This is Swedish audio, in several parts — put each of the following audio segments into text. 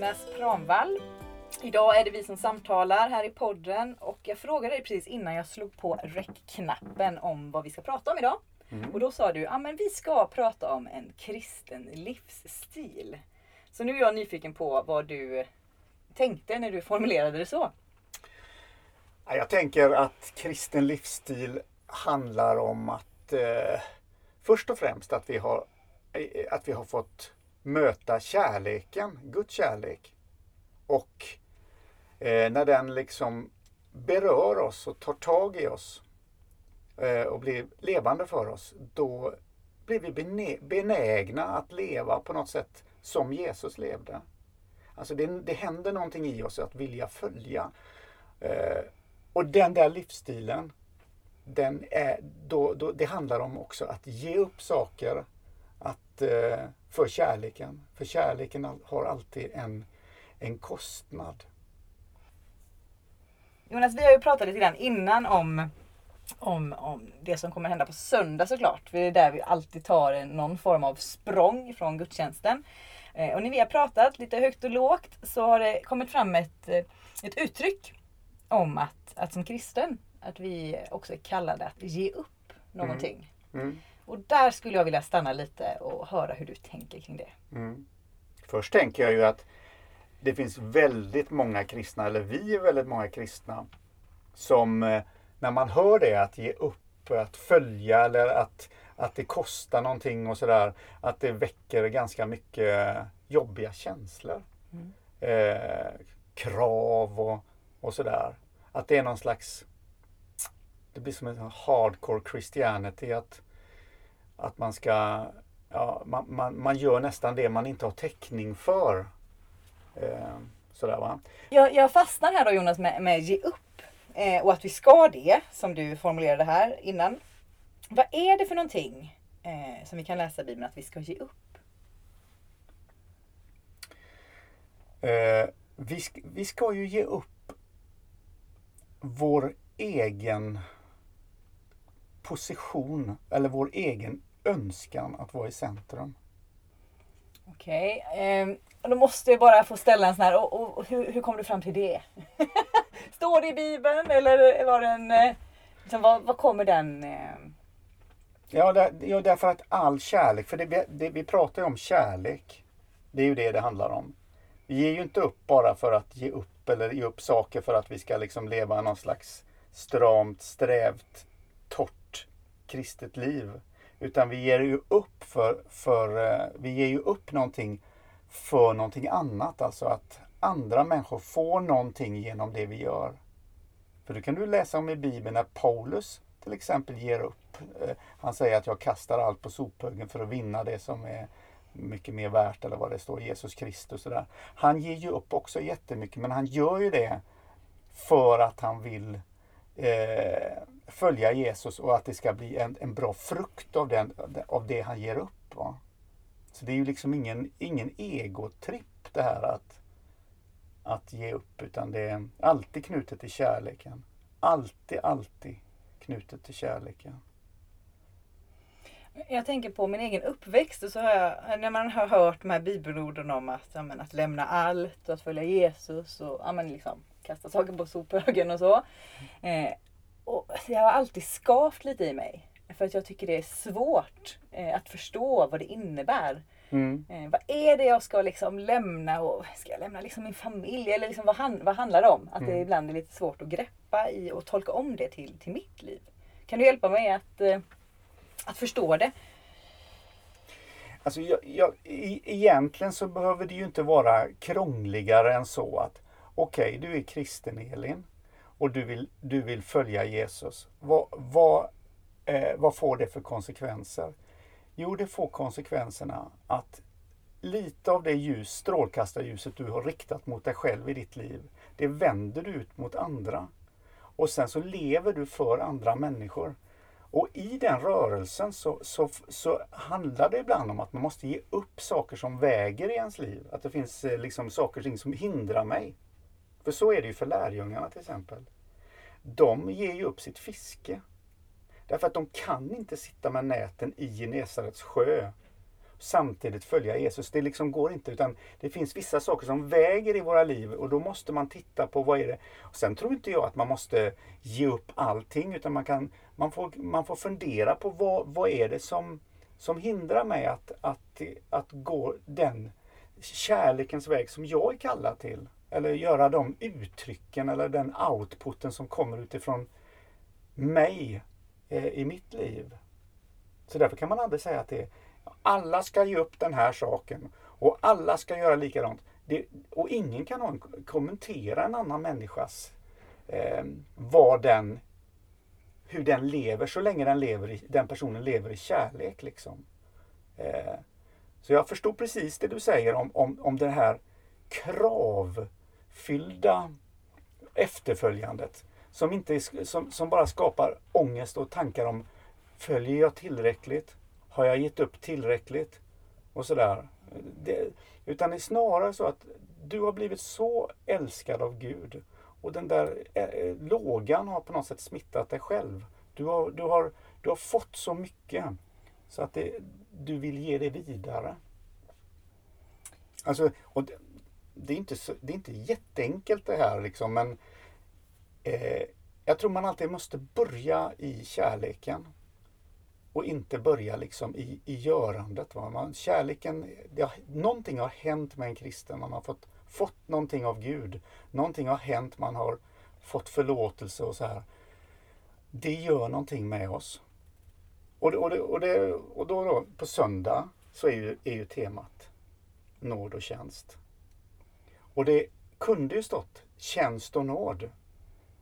Jonas Pramvall. Idag är det vi som samtalar här i podden och jag frågade dig precis innan jag slog på räckknappen om vad vi ska prata om idag. Mm. Och då sa du, ja men vi ska prata om en kristen livsstil. Så nu är jag nyfiken på vad du tänkte när du formulerade det så. Ja, Jag tänker att kristen livsstil handlar om att eh, först och främst att vi har, eh, att vi har fått möta kärleken, Guds kärlek. Och eh, när den liksom berör oss och tar tag i oss eh, och blir levande för oss, då blir vi benägna att leva på något sätt som Jesus levde. Alltså det, det händer någonting i oss att vilja följa. Eh, och den där livsstilen, den är, då, då, det handlar om också att ge upp saker att, eh, för kärleken. För kärleken har alltid en, en kostnad. Jonas, vi har ju pratat lite grann innan om, om, om det som kommer hända på söndag såklart. För det är där vi alltid tar någon form av språng från gudstjänsten. Eh, och när vi har pratat lite högt och lågt så har det kommit fram ett, eh, ett uttryck om att, att som kristen, att vi också är kallade att ge upp någonting. Mm. Och där skulle jag vilja stanna lite och höra hur du tänker kring det. Mm. Först tänker jag ju att det finns väldigt många kristna, eller vi är väldigt många kristna, som eh, när man hör det, att ge upp, att följa eller att, att det kostar någonting och sådär, att det väcker ganska mycket jobbiga känslor. Mm. Eh, krav och, och sådär. Att det är någon slags, det blir som en hardcore Christianity, att, att man ska ja, man, man, man gör nästan det man inte har täckning för. Eh, sådär va. Jag, jag fastnar här då Jonas med, med ge upp. Eh, och att vi ska det, som du formulerade här innan. Vad är det för någonting eh, som vi kan läsa i Bibeln att vi ska ge upp? Eh, vi, sk, vi ska ju ge upp vår egen position eller vår egen önskan att vara i centrum. Okej, ehm, och då måste jag bara få ställa en sån här, och, och, och hur, hur kom du fram till det? Står det i Bibeln eller var det en, eh, liksom, vad, vad kommer den? Eh, Ja, där, ja, därför att all kärlek, för det, vi- det, vi pratar ju om kärlek. Det är ju det det handlar om. Vi ger ju inte upp bara för att ge upp eller ge upp saker för att vi ska liksom leva någon slags stramt, strävt, torrt kristet liv. Utan vi ger ju upp för, för eh, vi ger ju upp någonting för någonting annat. Alltså att andra människor får någonting genom det vi gör. För det kan du läsa om i Bibeln när Paulus till exempel ger upp. Eh, han säger att jag kastar allt på sophögen för att vinna det som är mycket mer värt eller vad det står, Jesus Kristus. och där. Han ger ju upp också jättemycket men han gör ju det för att han vill eh, följa Jesus och att det ska bli en, en bra frukt av, den, av det han ger upp. Va? Så det är ju liksom ingen, ingen egotripp det här att, att ge upp utan det är alltid knutet till kärleken. Alltid, alltid knutet till kärleken. Jag tänker på min egen uppväxt och så har jag, när man har hört de här bibelorden om att, ja, men, att lämna allt och att följa Jesus och ja, men, liksom, kasta saker på sophögen och så. Eh, och det har alltid skavt lite i mig. För att jag tycker det är svårt eh, att förstå vad det innebär. Mm. Eh, vad är det jag ska liksom lämna? Och ska jag lämna liksom min familj? Eller liksom vad, han, vad handlar det om? Att det Mm. ibland är lite svårt att greppa i och tolka om det till, till mitt liv. Kan du hjälpa mig att, eh, att förstå det? Alltså, jag, jag, e- egentligen så behöver det ju inte vara krångligare än så att okej, du är kristen Elin och du vill, du vill följa Jesus. Vad, vad, eh, vad får det för konsekvenser? Jo, det får konsekvenserna att lite av det ljus, strålkastarljuset du har riktat mot dig själv i ditt liv, det vänder du ut mot andra. Och sen så lever du för andra människor. Och i den rörelsen så, så, så handlar det ibland om att man måste ge upp saker som väger i ens liv. Att det finns eh, liksom saker och ting som hindrar mig. För så är det ju för lärjungarna till exempel. De ger ju upp sitt fiske. Därför att de kan inte sitta med näten i Genesarets sjö samtidigt följa Jesus. Det liksom går inte utan det finns vissa saker som väger i våra liv och då måste man titta på vad är det. Och sen tror inte jag att man måste ge upp allting utan man, kan, man, får, man får fundera på vad, vad är det som, som hindrar mig att, att, att gå den kärlekens väg som jag är kallad till. Eller göra de uttrycken eller den outputen som kommer utifrån mig eh, i mitt liv. Så därför kan man aldrig säga att det är alla ska ge upp den här saken och alla ska göra likadant. Det, och ingen kan kommentera en annan människas eh, vad den, hur den lever så länge den, lever i, den personen lever i kärlek. Liksom. Eh, så jag förstår precis det du säger om, om, om det här krav fyllda efterföljandet som, inte, som, som bara skapar ångest och tankar om följer jag tillräckligt? Har jag gett upp tillräckligt? Och sådär. Det, utan det är snarare så att du har blivit så älskad av Gud och den där eh, eh lågan har på något sätt smittat dig själv. Du har, du har, du har fått så mycket så att det, du vill ge det vidare. Alltså, och det, det, är inte så, det är inte jätteenkelt det här liksom men eh, jag tror man alltid måste börja i kärleken och inte börja liksom i, i görandet. Va? Man, kärleken, det har, någonting har hänt med en kristen. Man har fått, fått någonting av Gud. Någonting har hänt, man har fått förlåtelse och så här. Det gör någonting med oss. Och, och, det, och, det, och då, då, på söndag så är ju, är ju temat nåd och tjänst. Och det kunde ju stått tjänst och nåd.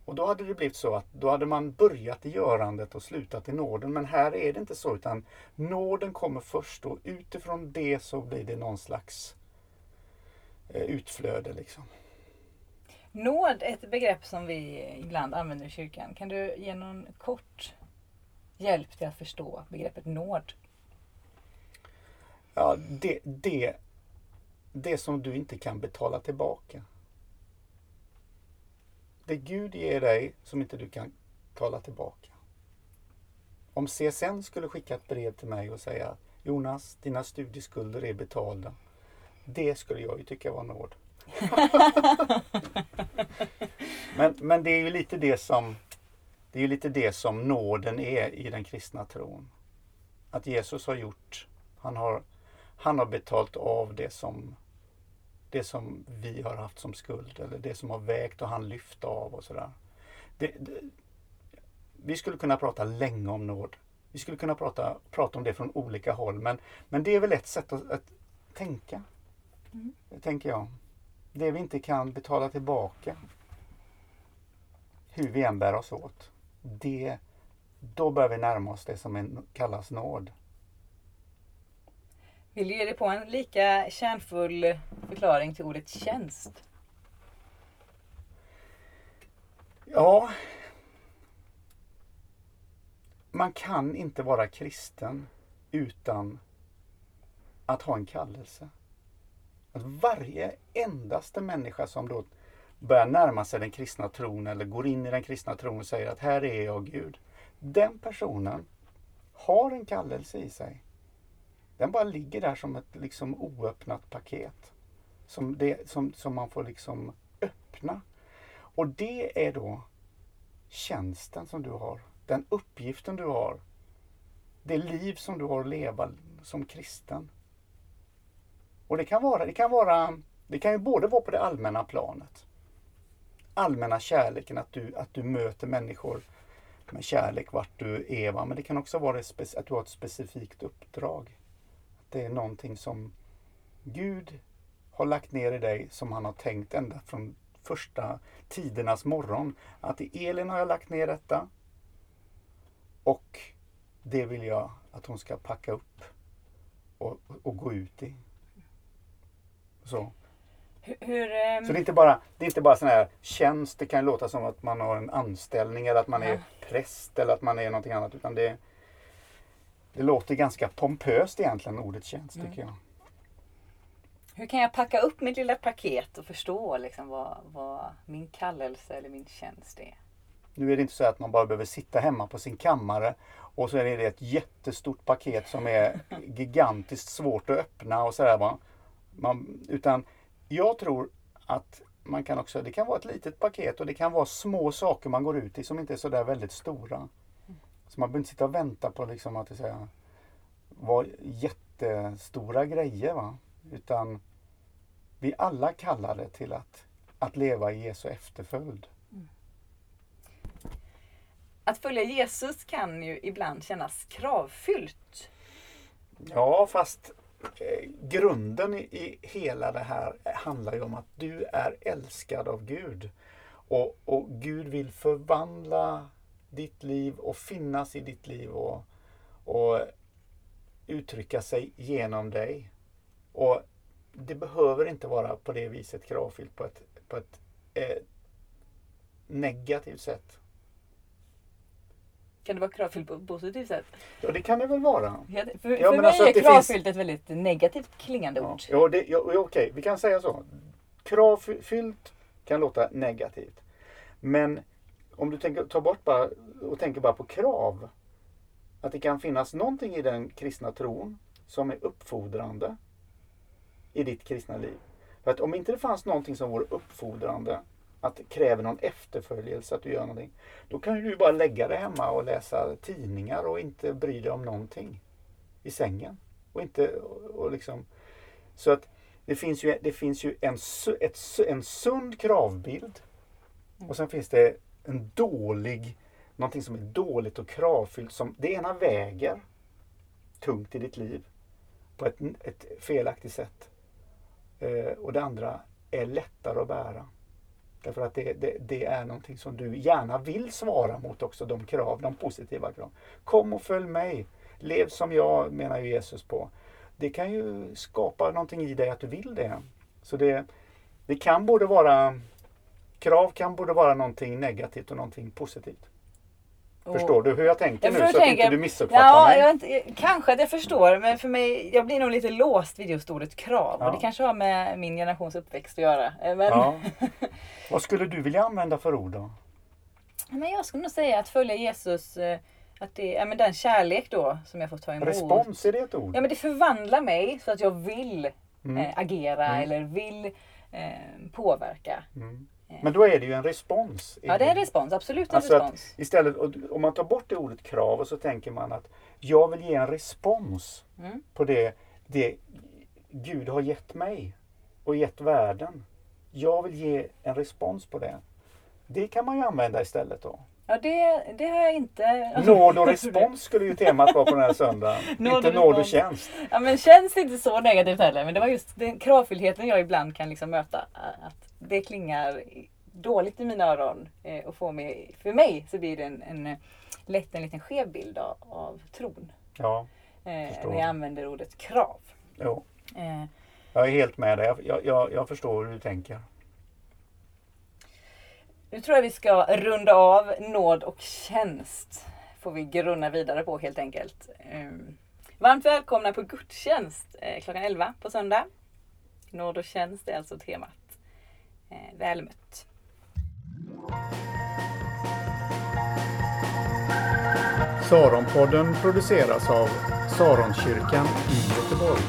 Och då hade det blivit så att då hade man börjat i görandet och slutat i nåden. Men här är det inte så utan nåden kommer först och utifrån det så blir det någon slags eh, utflöde. Liksom. Nåd är ett begrepp som vi ibland använder i kyrkan. Kan du ge någon kort hjälp till att förstå begreppet nåd? Ja, det, det, det som du inte kan betala tillbaka. Det Gud ger dig som inte du kan tala tillbaka. Om CSN skulle skicka ett brev till mig och säga Jonas, dina studieskulder är betalda. Det skulle jag ju tycka var nåd. men, men det är ju lite det som det är ju lite det som nåden är i den kristna tron. Att Jesus har gjort, han har, han har betalt av det som det som vi har haft som skuld eller det som har vägt och han lyft av och sådär. Det, det, vi skulle kunna prata länge om nåd. Vi skulle kunna prata, prata om det från olika håll men, men det är väl ett sätt att, att tänka. Mm. tänker jag. Det vi inte kan betala tillbaka. Hur vi än bär oss åt. Det, då börjar vi närma oss det som är, kallas nåd. Vill du ge dig på en lika kärnfull förklaring till ordet tjänst? Ja. Man kan inte vara kristen utan att ha en kallelse. Att varje endaste människa som då börjar närma sig den kristna tron eller går in i den kristna tron och säger att här är jag Gud. Den personen har en kallelse i sig. Den bara ligger där som ett liksom oöppnat paket. Som, det, som, som man får liksom öppna. Och det är då tjänsten som du har. Den uppgiften du har. Det liv som du har att leva som kristen. Och det kan vara, det kan vara, det kan ju både vara på det allmänna planet. Allmänna kärleken, att du, att du möter människor med kärlek vart du är. Va? Men det kan också vara att du har ett specifikt uppdrag det är någonting som Gud har lagt ner i dig som han har tänkt ända från första tidernas morgon. Att i Elin har jag lagt ner detta. Och det vill jag att hon ska packa upp och, och gå ut i. Så. Hur, um... Så det är inte bara, det är inte bara sån här tjänst. Det kan låta som att man har en anställning eller att man är präst eller att man är någonting annat. Utan det, det låter ganska pompöst egentligen ordet tjänst mm. tycker jag. Hur kan jag packa upp mitt lilla paket och förstå liksom vad, vad min kallelse eller min tjänst är? Nu är det inte så att man bara behöver sitta hemma på sin kammare och så är det ett jättestort paket som är gigantiskt svårt att öppna och sådär. Va? Man, utan jag tror att man kan också, det kan vara ett litet paket och det kan vara små saker man går ut i som inte är sådär väldigt stora. Så man behöver inte sitta och vänta på liksom att det ska vara jättestora grejer. Va? Utan vi alla kallade till att, att leva i Jesu efterföljd. Att följa Jesus kan ju ibland kännas kravfyllt. Ja, fast eh, grunden i, i hela det här handlar ju om att du är älskad av Gud. Och, och Gud vill förvandla ditt liv och finnas i ditt liv och, och uttrycka sig genom dig. Och det behöver inte vara på det viset kravfyllt på ett, på ett eh, negativt sätt. Kan det vara kravfyllt på ett positivt sätt? Ja, det kan det väl vara. Ja, för Ja, för men mig alltså är kravfyllt ett väldigt negativt klingande Ja, ord. ja, det, ja, ja, okej, vi kan säga så. Kravfyllt kan låta negativt. Men om du tänker, tar bort bara och tänker bara på krav. Att det kan finnas någonting i den kristna tron som är uppfordrande i ditt kristna liv. För att om inte det fanns någonting som vore uppfordrande, att det kräver någon efterföljelse, att du gör någonting. Då kan ju du bara lägga dig hemma och läsa tidningar och inte bry dig om någonting i sängen. Och inte, och, och liksom, så att det finns ju, det finns ju en, ett, en sund kravbild och sen finns det en dålig, någonting som är dåligt och kravfyllt. Som, det ena väger tungt i ditt liv på ett, ett felaktigt sätt. Eh, och det andra är lättare att bära. Därför att det, det, det är någonting som du gärna vill svara mot också, de krav, de positiva krav. Kom och följ mig. Lev som jag, menar ju Jesus på. Det kan ju skapa någonting i dig att du vill det. Så det, det kan både vara Krav kan både vara någonting negativt och någonting positivt. Och- Förstår du hur jag tänker Jag nu så att tänker- inte du missuppfattar Ja, mig? jag inte, kanske att jag förstår men för mig, jag blir nog lite låst vid just ordet krav. Ja. Och det kanske har med min generations uppväxt att göra. Eh, Men, Ja. Vad skulle du vilja använda för ord då? men jag skulle nog säga att följa Jesus, eh, att det är men den kärlek då som jag får ta emot. Respons, är det ett ord? Ja men det förvandlar mig så att jag vill Mm. eh, agera Mm. eller vill eh, påverka. Mm. Men då är det ju en respons. Ja det är en respons, absolut en Alltså respons. istället, om man tar bort det ordet krav och så tänker man att jag vill ge en respons Mm. på det, det Gud har gett mig och gett världen. Jag vill ge en respons på det. Det kan man ju använda istället då. Ja det, det har jag inte. Nåd och respons skulle ju temat vara på den här söndagen. Nåd inte nåd och tjänst. Ja men känns inte så negativt heller. Men det var just den kravfyllheten jag ibland kan liksom möta. Att det klingar dåligt i mina öron. eh, Och får mig, för mig så blir det en, en eh, lätt en liten skev bild av, av tron. Ja, Eh, när jag använder ordet krav. jo. Eh, Jag är helt med dig. Jag, jag, jag, förstår hur du tänker. nu tror jag vi ska runda av nåd och tjänst. Får vi grunna vidare på helt enkelt. Eh, varmt välkomna på gudstjänst eh, klockan 11 på söndag. Nåd och tjänst är alltså temat. Eh, väl mött. Saronpodden produceras av Saronkyrkan i Göteborg.